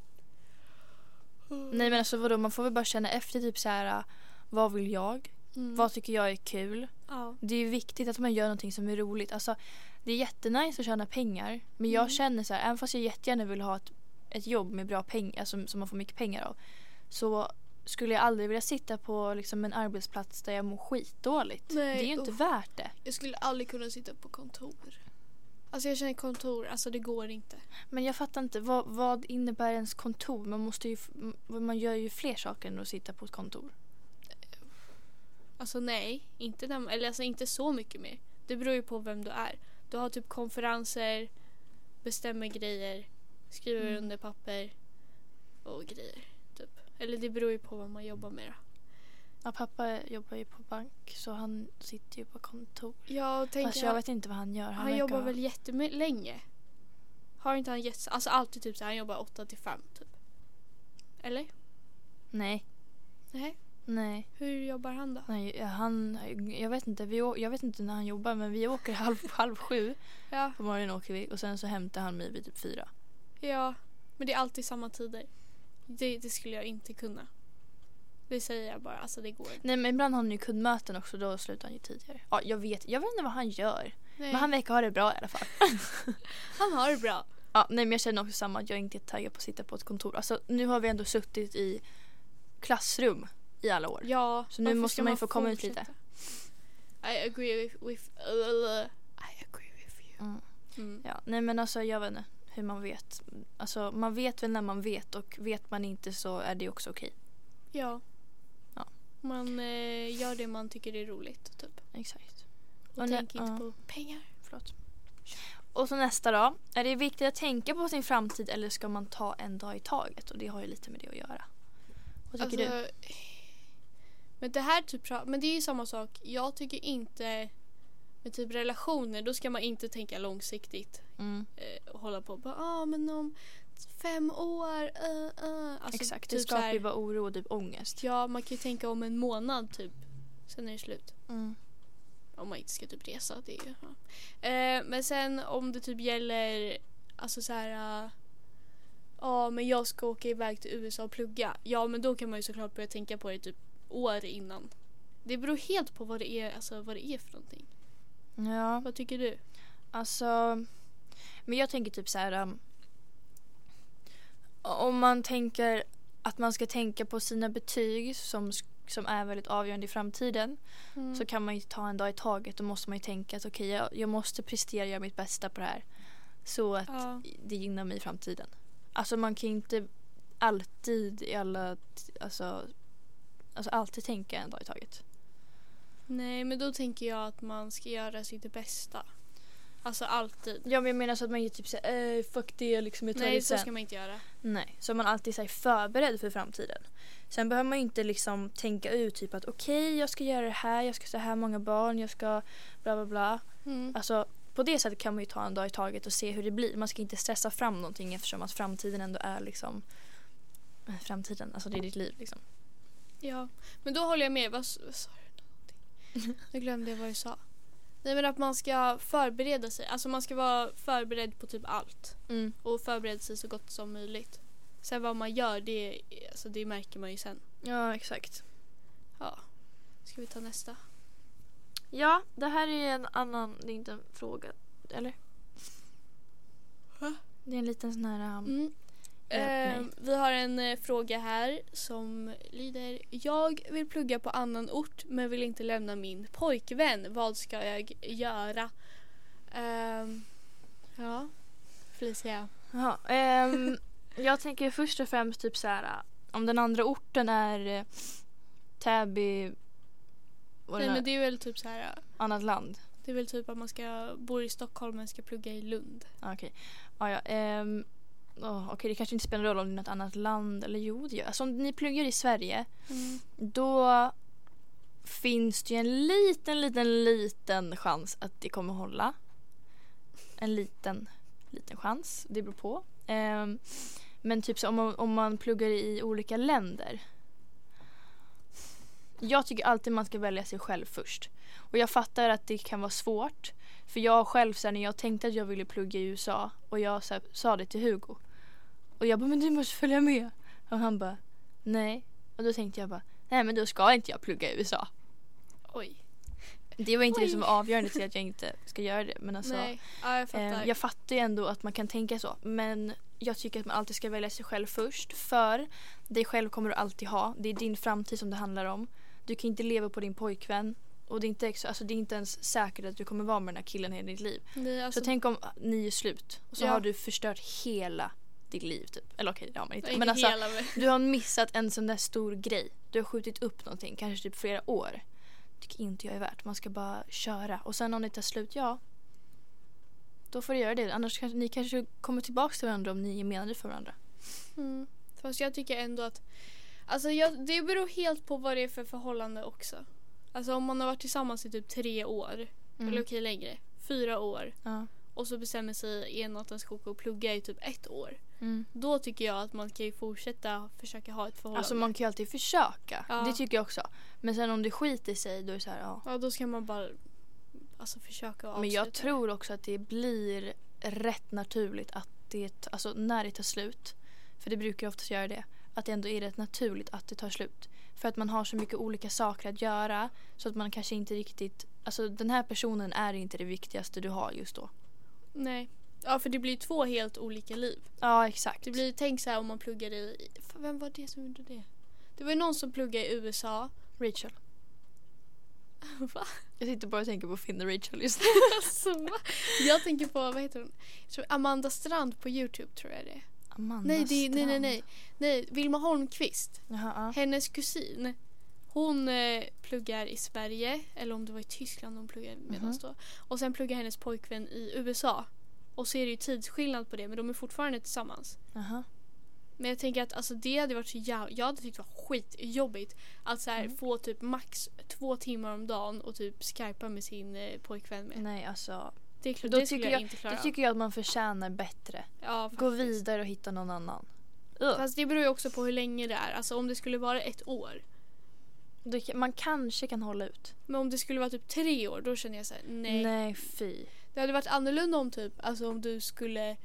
Nej men alltså vadå, man får väl bara känna efter typ så här. Vad vill jag? Mm. Vad tycker jag är kul? Ja. Det är ju viktigt att man gör någonting som är roligt. Alltså det är jättenice att tjäna pengar. Men jag Mm. känner så här, även fast jag jättegärna vill ha ett, ett jobb med bra pengar, alltså, som man får mycket pengar av. Så skulle jag aldrig vilja sitta på liksom, en arbetsplats där jag mår skitdåligt. Nej, det är ju inte usch. värt det. Jag skulle aldrig kunna sitta på kontor. Alltså jag känner kontor, alltså det går inte. Men jag fattar inte, vad, vad innebär ens kontor? Man, måste ju, man gör ju fler saker än att sitta på ett kontor. Alltså nej, inte, när, eller alltså inte så mycket mer. Det beror ju på vem du är. Du har typ konferenser, bestämmer grejer, skriver Mm. under papper och grejer. Typ. Eller det beror ju på vad man jobbar med. Ja, pappa jobbar ju på bank så han sitter ju på kontor. Jag tänker, Fast jag vet inte vad han gör. han, verkar jobbar väl jättelänge? Har inte han gett, alltså alltid typ så här, han jobbar 8 till 5 typ. Eller? Nej, Nej. nej. Hur jobbar han då? nej han, jag, vet inte, vi, jag vet inte när han jobbar men vi åker halv, halv sju Ja, på morgonen åker vi och sen så hämtar han mig vid typ fyra. Ja. Men det är alltid samma tider. Det, det skulle jag inte kunna. Det säger jag bara, alltså det går inte. Nej men ibland har han ju kundmöten också då slutar han ju tidigare. Ja jag vet, jag vet inte vad han gör. Nej. Men han verkar ha det bra i alla fall. han har det bra. Ja, nej men jag känner också samma att jag inte är taggad på att sitta på ett kontor. Alltså nu har vi ändå suttit i klassrum i alla år. Ja, Så nu måste man ju få komma ut lite. I agree with, with I agree with you. Mm. Mm. Ja, nej men alltså jag vet inte hur man vet. Alltså man vet väl när man vet och vet man inte så är det också okej. Ja. Ja. Man eh, gör det man tycker är roligt typ. Exakt. Och Och tänker inte ja. på pengar. Förlåt. Och så nästa då. Är det viktigt att tänka på sin framtid eller ska man ta en dag i taget? Och det har ju lite med det att göra. Vad tycker du? Alltså, Men det här typ, men det är ju samma sak. Jag tycker inte med typ relationer, då ska man inte tänka långsiktigt. Mm. Eh, hålla på och bara, ah, men om fem år, uh, uh. Alltså, Exakt, det typ så skapar ju bara oro och typ ångest. Ja, man kan ju tänka om en månad typ. Sen är det slut. Mm. Om man inte ska typ resa. Det är, ja. eh, men sen om det typ gäller alltså så här. äh, Ja men jag ska åka iväg till USA och plugga. Ja men då kan man ju såklart börja tänka på det typ år innan. Det beror helt på vad det är, alltså, vad det är för någonting. Ja, Vad tycker du? alltså. Men jag tänker typ så här. um, om man tänker att man ska tänka på sina betyg som, som är väldigt avgörande i framtiden. Mm. så kan man ju ta en dag i taget. Då måste man ju tänka att okej, jag, jag måste prestera, göra mitt bästa på det här. Så att Ja. det gynnar mig i framtiden. Alltså man kan ju inte alltid i alla, alltså, alltså alltid tänka en dag i taget. Nej men då tänker jag att man ska göra sitt bästa. Alltså alltid. Ja men jag menar så att man ju typ säger äh, fuck det liksom jag tar Nej det så sen. ska man inte göra. Nej, så man alltid är förberedd för framtiden. Sen behöver man ju inte liksom tänka ut typ att okej jag ska göra det här, jag ska så här många barn, jag ska bla bla bla. Mm. Alltså på det sättet kan man ju ta en dag i taget och se hur det blir. Man ska inte stressa fram någonting eftersom att framtiden ändå är liksom eh, framtiden, alltså det är ditt liv liksom. Ja, men då håller jag med. Vad, sa du? Någonting? Nu glömde jag vad du sa. Nej men att man ska förbereda sig. Alltså man ska vara förberedd på typ allt. Mm. Och förbereda sig så gott som möjligt. Sen vad man gör, det, alltså det märker man ju sen. Ja exakt. Ja. Ska vi ta nästa? Ja, det här är en annan, det är inte en fråga, eller? Va? Det är en liten sån här, um, Mm. Eh, vi har en eh, fråga här som lyder Jag vill plugga på annan ort men vill inte lämna min pojkvän. Vad ska jag göra? Ehm, ja, Felicia. Jaha, ehm, jag tänker först och främst typ så här om den andra orten är eh, Täby Nej men det är väl typ så här. annat land. Det är väl typ att man ska bo i Stockholm men ska plugga i Lund. Okej. Ah, ja, ehm, åh, okej, det kanske inte spelar roll om det är något annat land eller jo det gör. Alltså om ni pluggar i Sverige då finns det ju en liten, liten, liten chans att det kommer hålla. En liten, liten chans. Det beror på. Ehm, men typ så om man, om man pluggar i olika länder. Jag tycker alltid man ska välja sig själv först. Och jag fattar att det kan vara svårt. För jag själv så här, när jag tänkte att jag ville plugga i USA och jag så här, sa det till Hugo. Och jag bara, men du måste följa med. Och han bara, nej. Och då tänkte jag bara, nej men då ska inte jag plugga i USA. Oj. Det var inte Oj. det som var avgörande till att jag inte ska göra det. Men alltså, Nej, ja, jag fattar. eh, jag fattar ju ändå att man kan tänka så. Men jag tycker att man alltid ska välja sig själv först. För dig själv kommer du alltid ha. Det är din framtid som det handlar om. Du kan inte leva på din pojkvän. Och det är inte, alltså, det är inte ens säkert att du kommer vara med den här killen hela ditt liv. Nej, alltså, Så tänk om ni är slut och så Ja. har du förstört hela ditt liv typ. Eller okej det har man inte. Men alltså du har missat en sån där stor grej. Du har skjutit upp någonting, kanske typ flera år. tycker inte jag är värt. Man ska bara köra. Och sen om det tar slut, ja. Då får du göra det. Annars kanske ni kanske kommer tillbaka till varandra om ni är menade för varandra. Mm. Fast jag tycker ändå att Alltså jag, det beror helt på vad det är för förhållande också. Alltså om man har varit tillsammans i typ tre år, Mm. eller okej längre, fyra år Ja. Och så bestämmer sig ena att den ska åka och plugga i typ ett år. Mm. Då tycker jag att man kan ju fortsätta försöka ha ett förhållande. Alltså man kan ju alltid försöka. Ja. Det tycker jag också. Men sen om det skiter sig då är det så här, ja. Ja då ska man bara alltså, försöka att Men jag avsluta. tror också att det blir rätt naturligt att det, alltså när det tar slut, för det brukar oftast göra det, att det ändå är rätt naturligt att det tar slut. För att man har så mycket olika saker att göra så att man kanske inte riktigt, alltså den här personen är inte det viktigaste du har just då. Nej. Ja för det blir två helt olika liv. Ja exakt. Det blir, tänk så här om man pluggar i, vem var det som gjorde det? Det var ju någon som pluggade i USA. Rachel. Va? Jag sitter bara och tänker på Finn och Rachel just nu. Alltså? Jag tänker på, vad heter hon? Amanda Strand på Youtube tror jag det är. Amanda Nej, det är, nej, nej, Strand. nej. Nej, Vilma Holmqvist. Jaha, ja. Hennes kusin. Hon eh, pluggar i Sverige, eller om det var i Tyskland hon pluggade medans Mhm. då. Och sen pluggar hennes pojkvän i USA. Och så är det ju tidsskillnad på det, men de är fortfarande tillsammans. Jaha. Men jag tänker att alltså, det hade varit så jävla... Jag hade tyckt det var skitjobbigt att så här, Mm. få typ max två timmar om dagen och typ skypa med sin eh, pojkvän med. Nej alltså, Det, är klart, Då det tycker jag, jag- inte klara då tycker jag att man förtjänar bättre. Ja, Gå vidare och hitta någon annan. Ugh. Fast det beror ju också på hur länge det är. Alltså om det skulle vara ett år. Det Man kanske kan hålla ut. Men om det skulle vara typ tre år då känner jag så här, nej. Nej fy. Det hade varit annorlunda om typ, alltså om du skulle...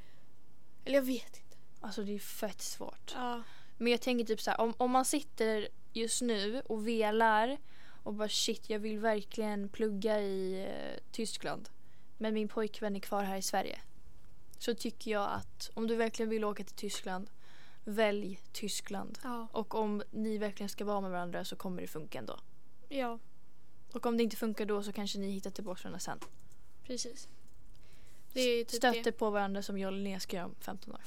Eller jag vet inte. Alltså det är fett svårt. Ja. Men jag tänker typ så här, om, om man sitter just nu och velar och bara shit jag vill verkligen plugga i eh, Tyskland. Men min pojkvän är kvar här i Sverige. Så tycker jag att om du verkligen vill åka till Tyskland, välj Tyskland. Ja. Och om ni verkligen ska vara med varandra så kommer det funka ändå. Ja, Och om det inte funkar då så kanske ni hittar tillbaka varandra sen. precis. Det är typ Stöter det. på varandra som jag och Linnea ska göra om 15 år.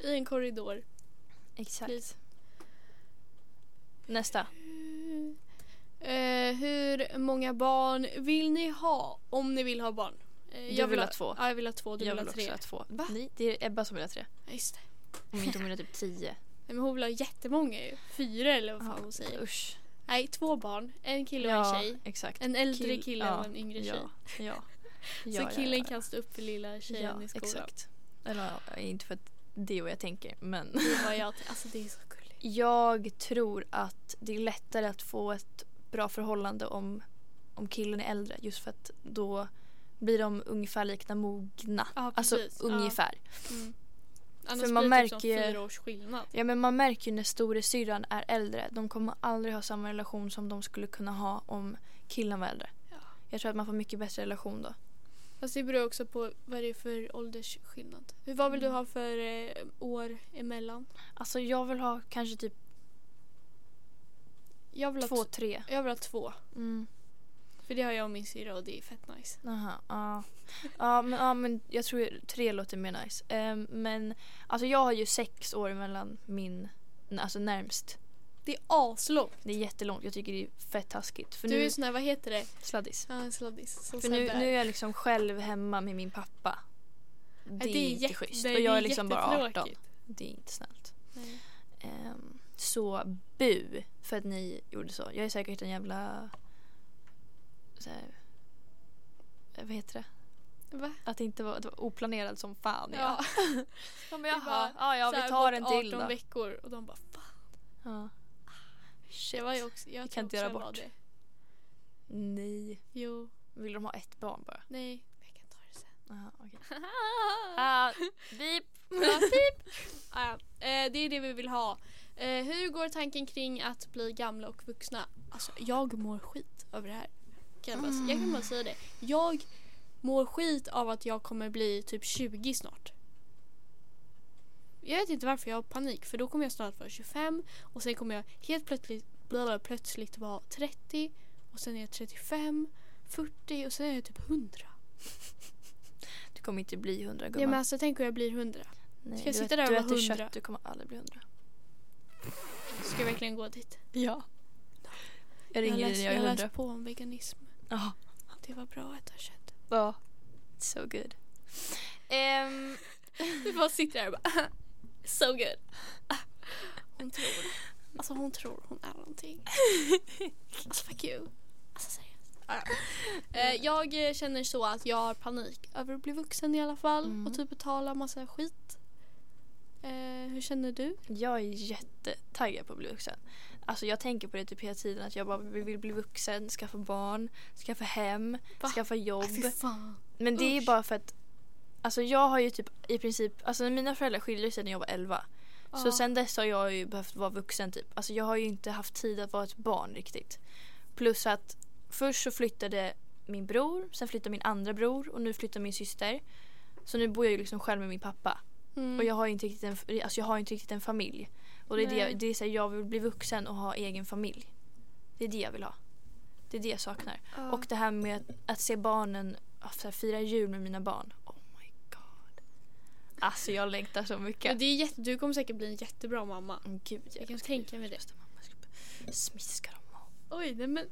I en korridor. Exakt. Please. Nästa. Eh, hur många barn vill ni ha? Om ni vill ha barn. Eh, Du vill ha två. Ja, jag vill ha två. Du jag vill vill ha tre. också ha två. Va? Nej, det är Ebba som vill ha tre. Ja, just det. Om inte hon vill ha typ tio. Nej, men hon vill ha jättemånga ju. Fyra eller vad fan hon säger. Usch. Nej, två barn. En kille och en Ja, tjej. exakt. En äldre Kill- kille ja, och en yngre tjej. Ja, ja. Så ja, killen ja, ja. kan stå upp för lilla tjejen ja, i skolan. exakt. Eller ja, inte för att det är vad jag tänker men Det är vad jag Alltså det är så gulligt. jag tror att det är lättare att få ett bra förhållande om, om killen är äldre just för att då blir de ungefär likna mogna. Ja, alltså precis. Ja. ungefär. Mm. Annars För man blir det typ som märker ju- fyra års skillnad. Ja men man märker ju när storasyrran är äldre. De kommer aldrig ha samma relation som de skulle kunna ha om killen var äldre. Ja. Jag tror att man får mycket bättre relation då. Fast det beror också på vad det är för åldersskillnad. Vad vill du Mm. ha för eh, år emellan? Alltså jag vill ha kanske typ Jag vill ha, två, tre. jag vill ha två. Mm. För det har jag och min syrra och det är fett nice. Aha, ja. Ja, men, ja men jag tror tre låter mer nice. Ehm, men alltså jag har ju sex år mellan min, alltså närmst. Det är aslångt. Det är jättelångt. Jag tycker det är fett taskigt. För Du nu, är sån här, vad heter det? sladdis. Ja, en sladdis. För nu, nu är. jag liksom själv hemma med min pappa. Det, Nej, är inte jätte- schysst. Och jag det är liksom bara 18. jättetråkigt. Det är inte snällt. Ehm, så bu för att ni gjorde så. Jag är säkert en jävla... Så här, vad heter det? Va? Att det inte var, det var oplanerad som fan. Ja, Ja. ja men jaha. Ja, ja vi tar en till 18 då. veckor och de bara fan. Ja. Det var ju också, jag Vi kan inte göra bort. Det. Nej. Jo, Vill de ha ett barn bara? nej. Jag kan ta det sen. Aha, okej. Ah, beep. Ja, eh, det är det vi vill ha. Eh, hur går tanken kring att bli gamla och vuxna? Alltså, jag mår skit över det här. Kan jag, bara, jag kan bara säga det. Jag mår skit av att jag kommer bli typ 20 snart. Jag vet inte varför jag har panik för då kommer jag snart vara 25 och sen kommer jag helt plötsligt, plötsligt vara 30 och sen är jag 35, 40 och sen är jag typ 100. Du kommer inte bli hundra gumman. Ja men alltså tänk om jag blir 100. Nej, ska jag sitta ät- där och vara äter 100? kött, du kommer aldrig bli hundra. Ska jag verkligen gå dit? Ja. Jag Jag ringer dig när jag är jag hundra. läste på om veganism. Ja. Det var bra att äta kött. Ja. So good. Ehm, Du bara sitter där och bara So good. Hon tror. Alltså hon tror hon är någonting. Alltså fuck you. Alltså seriöst. Ja. Eh, Jag känner så att jag har panik över att bli vuxen i alla fall Mm. och typ betala massa skit. Eh, hur känner du? jag är jättetaggad på att bli vuxen. Alltså jag tänker på det typ hela tiden att jag bara vill bli vuxen, skaffa barn, skaffa hem, Va? skaffa jobb. Äh. Men det är bara för att Alltså jag har ju typ i princip, alltså mina föräldrar skilde sig när jag var 11. Så Ja. sen dess har jag ju behövt vara vuxen typ. Alltså jag har ju inte haft tid att vara ett barn riktigt. Plus att först så flyttade min bror, sen flyttade min andra bror och nu flyttar min syster. Så nu bor jag ju liksom själv med min pappa. Mm. Och jag har ju inte riktigt en, alltså jag har inte riktigt en familj. Och det är Nej. det, det är så här, jag vill bli vuxen och ha egen familj. Det är det jag vill ha. Det är det jag saknar. Ja. Och det här med att, att se barnen, att här, fira jul med mina barn. Oh my god. Alltså jag längtar så mycket. Men det är jätte, du kommer säkert bli en jättebra mamma. Mm, Gud, jag, Jag kan tänka mig det. bara smiska dem. Oj, nej men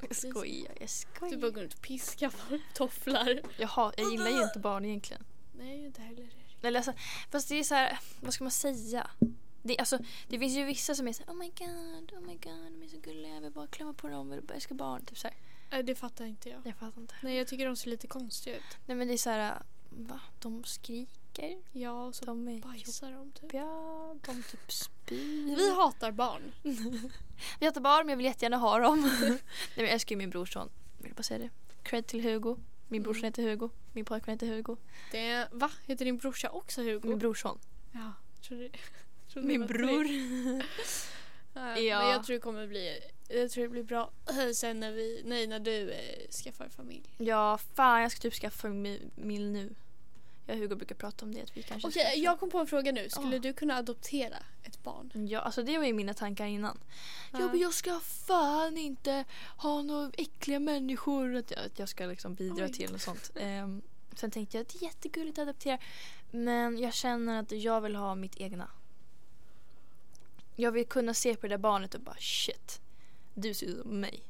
Jag skojar, jag skojar. du bara går runt och piskar på tofflar. jag, har, jag gillar ju inte barn egentligen. Nej, inte heller. Eller alltså, fast det är så här, vad ska man säga? Det, alltså, det finns ju vissa som är så här, oh my god, oh my god, de är så gulliga, jag vill bara klämma på dem, jag vill bara älska barn. Typ så här. Nej, det fattar inte jag. Jag fattar inte. Nej, jag tycker de ser lite konstiga ut. Nej men det är så här, va? De skriker, Ja, och så de är bajsar de typ. jobbiga, de typ spyr. Vi hatar barn. Vi hatar barn men jag vill jättegärna ha dem. Nej men jag älskar ju min brorson. Jag vill bara säga det. Cred till Hugo. Min brorson heter Hugo. Min pojkvän heter Hugo. Det, va? Heter din brorsa också Hugo? Min brorson. Ja, trodde det Min bror. Ja. Men jag tror det kommer bli, jag tror det blir bra sen när vi, nej när du eh, skaffar familj. Ja, fan jag ska typ skaffa min nu. Jag och Hugo brukar prata om det att vi kanske Okej, ska jag kom på en fråga nu. Skulle Ah. du kunna adoptera ett barn? Ja, alltså det var ju mina tankar innan. Ja, Ja. men jag ska fan inte ha några äckliga människor. Att jag, att jag ska liksom bidra Oj. till och sånt. Ehm, sen tänkte jag att det är jättegulligt att adoptera. Men jag känner att jag vill ha mitt egna. Jag vill kunna se på det där barnet och bara shit. Du ser ut som mig.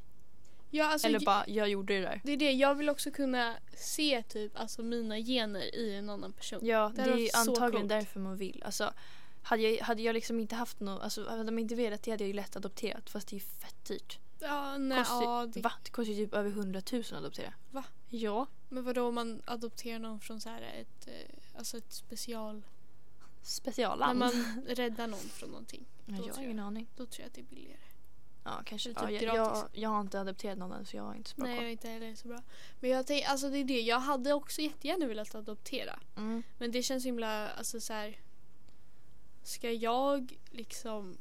Ja, alltså, Eller bara jag gjorde det där. Det är det, jag vill också kunna se typ alltså mina gener i en annan person. Ja, Det det, är ju antagligen därför man vill. Alltså, hade, jag, hade jag liksom inte haft något, alltså hade de inte velat det hade jag ju lätt adopterat fast det är fett dyrt. Ja, nej, Kostar, ja, det, Va? Det kostar ju typ över 100 000 att adoptera. Va? Ja. Men vadå om man adopterar någon från så här ett, eh, alltså ett special... När Specialland. man räddar någon från någonting. Ja, då jag har ingen jag. aning. Då tror jag att det är billigare. Ja, kanske. Det Ja, jag, typ jag, jag har inte adopterat någon än så jag har inte så bra Nej, jag koll. är inte heller så bra. Men jag tänk, alltså det är det. Jag hade också jättegärna velat adoptera. Mm. Men det känns himla, alltså så här. Ska jag liksom...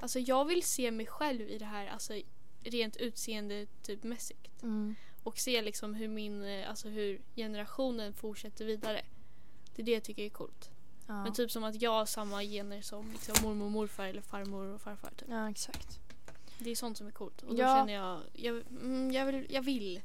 Alltså jag vill se mig själv i det här, alltså rent utseende typ mässigt. Mm. Och se liksom hur min, eh, alltså hur generationen fortsätter vidare. Det är det jag tycker är coolt. Ja. Men typ som att jag har samma gener som liksom mormor och morfar eller farmor och farfar. Typ. ja, exakt. Det är sånt som är coolt. Och då Ja. känner jag, jag, mm, jag, vill, jag vill.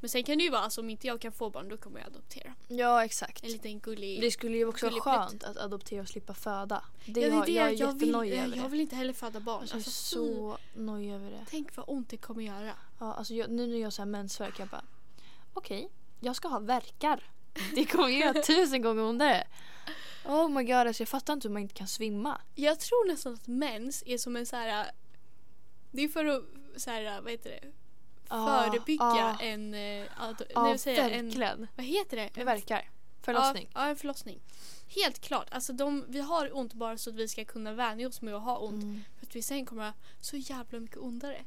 Men sen kan det ju vara, alltså, om inte jag kan få barn då kommer jag adoptera. Ja, exakt. En liten gullig... Det skulle ju också vara skönt att adoptera och slippa föda. Det ja, det är det. jag är jag, vill, över jag det. vill inte heller föda barn. Alltså, jag är Alltså, så nojig över det. Tänk vad ont det kommer göra. Ja, alltså jag, nu när jag har mensvärk, jag bara okej, jag ska ha verkar. Det kommer göra tusen gånger ondare. Oh my god, alltså jag fattar inte hur man inte kan svimma. Jag tror nästan att mens är som en så här... Det är för att så här, vad heter det? Ah, Förebygga ah. en... eh, Ad, Ja, nej, vad säger jag? en verkligen. Vad heter det? Det verkar. Förlossning. Ja, en förlossning. Helt klart. Alltså de, vi har ont bara så att vi ska kunna vänja oss med att ha ont. Mm. För att vi sen kommer ha så jävla mycket ondare.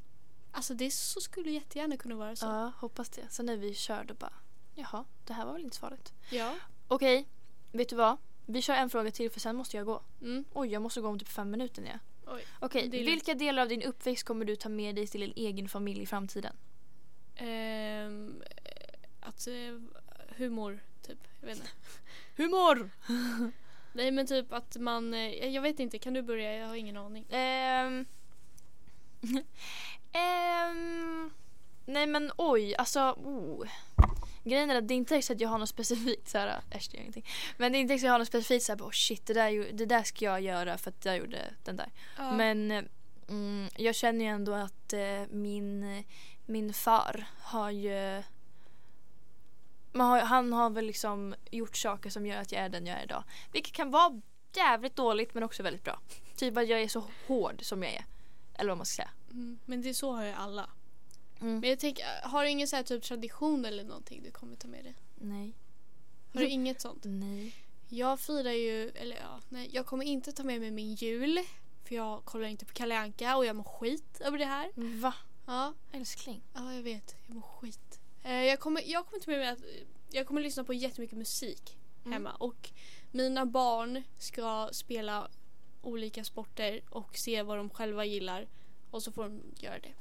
Alltså det så skulle jättegärna kunna vara så. Ja, hoppas det. Sen när vi körde bara, jaha, det här var väl inte farligt. Ja. Okej, vet du vad? Vi kör en fråga till för sen måste jag gå. Mm. Oj, jag måste gå om typ fem minuter ner. Oj. Okej, lugnt. vilka delar av din uppväxt kommer du ta med dig till en egen familj i framtiden? ehm, att eh, humor, typ. Jag vet inte. Humor! Nej men typ att man, eh, jag vet inte, kan du börja? Jag har ingen aning. Ehm. Ehm. nej men oj, alltså oh. Grejen är att det är inte så att jag har något specifikt så här, äsch det gör ingenting. Men det är inte så att jag har något specifikt så här, oh shit det där, det där ska jag göra för att jag gjorde den där. Ja. Men mm, jag känner ju ändå att eh, min, min far har ju man har, han har väl liksom gjort saker som gör att jag är den jag är idag. Vilket kan vara jävligt dåligt men också väldigt bra. Typ att jag är så hård som jag är. Eller vad man ska säga. Mm, men det är så har ju alla. Mm. Men jag tänker, har du ingen så här typ tradition eller någonting du kommer ta med dig? Nej. Har du inget sånt? Nej. Jag firar ju, eller ja, nej, jag kommer inte ta med mig min jul. För jag kollar inte på Kalle Anka och jag mår skit över det här. Va? Ja, Älskling. ja jag vet. Jag mår skit. Eh, jag, kommer, jag kommer ta med mig att jag kommer lyssna på jättemycket musik Mm. hemma. Och mina barn ska spela olika sporter och se vad de själva gillar. Och så får de göra det.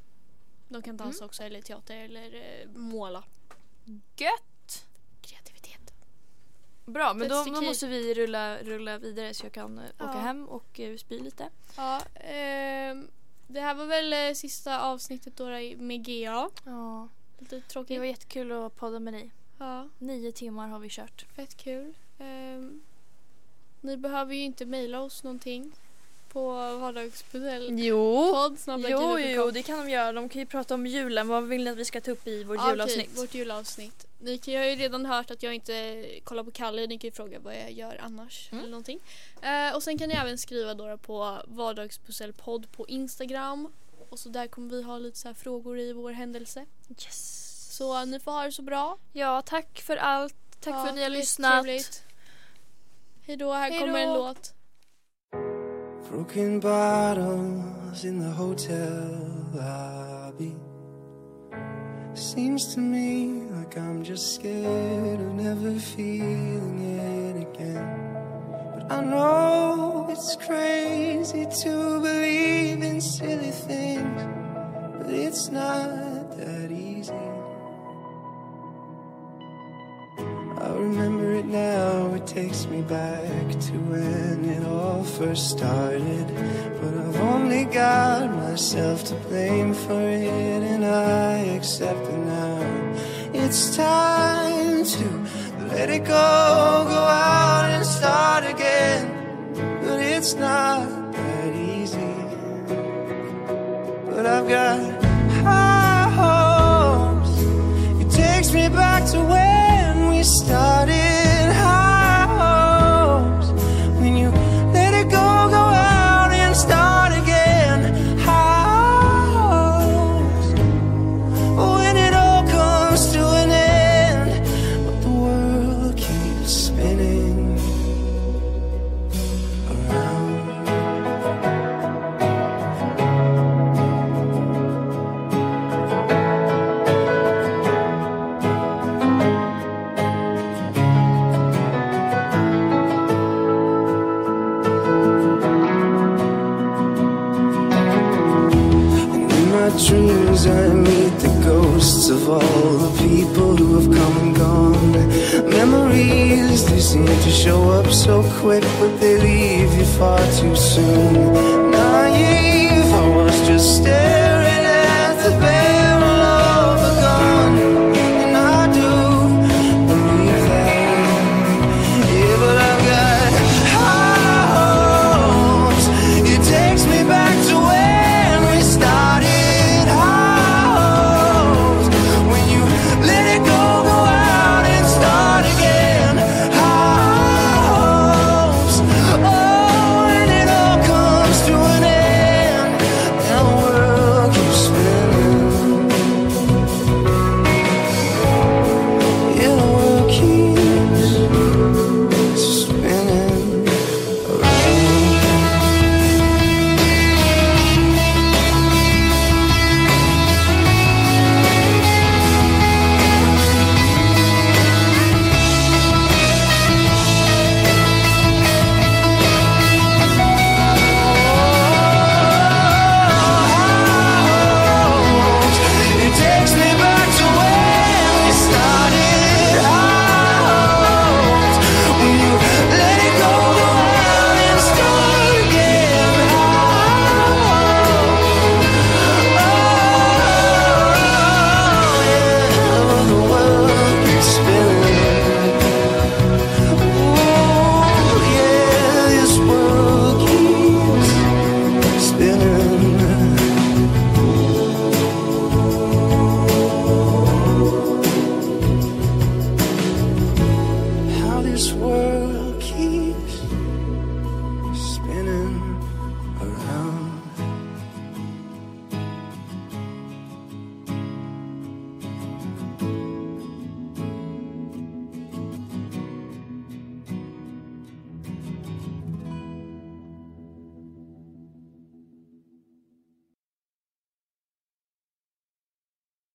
De kan dansa Mm. också eller teater eller eh, måla. Gött! Kreativitet. Bra, men då, då måste vi rulla, rulla vidare så jag kan eh, åka Ja. hem och uh, spy lite. Ja, ehm, det här var väl eh, sista avsnittet då med GA. Ja. Lite Det tråkigt. var jättekul att podda med dig. Ja, Nio timmar har vi kört. fett kul. Ehm, ni behöver ju inte mejla oss någonting på vardagspussel. Jo! Podd Jo, jo, det kan de göra. De kan ju prata om julen. Vad vill ni att vi ska ta upp i vårt Ja, julavsnitt? Okej, vårt julavsnitt. Ni kan, jag har ju redan hört att jag inte kollar på Kalle. Ni kan ju fråga vad jag gör annars. Mm. Eller någonting. Eh, och sen kan ni även skriva då på vardagspusselpodd på Instagram. Och så där kommer vi ha lite så frågor i vår händelse. Yes! Så ni får ha det så bra. Ja, tack för allt. Tack Ja, för att ni har lyssnat. trevligt. Hej då, här Hej kommer en låt. Broken bottles in the hotel lobby. Seems to me like I'm just scared of never feeling it again. But I know it's crazy to believe in silly things, but it's not that easy. Remember it now, it takes me back to when it all first started. But I've only got myself to blame for it, and I accept it now. It's time to let it go, go out and start again. But it's not that easy. But I've got high hopes. It takes me back to when started.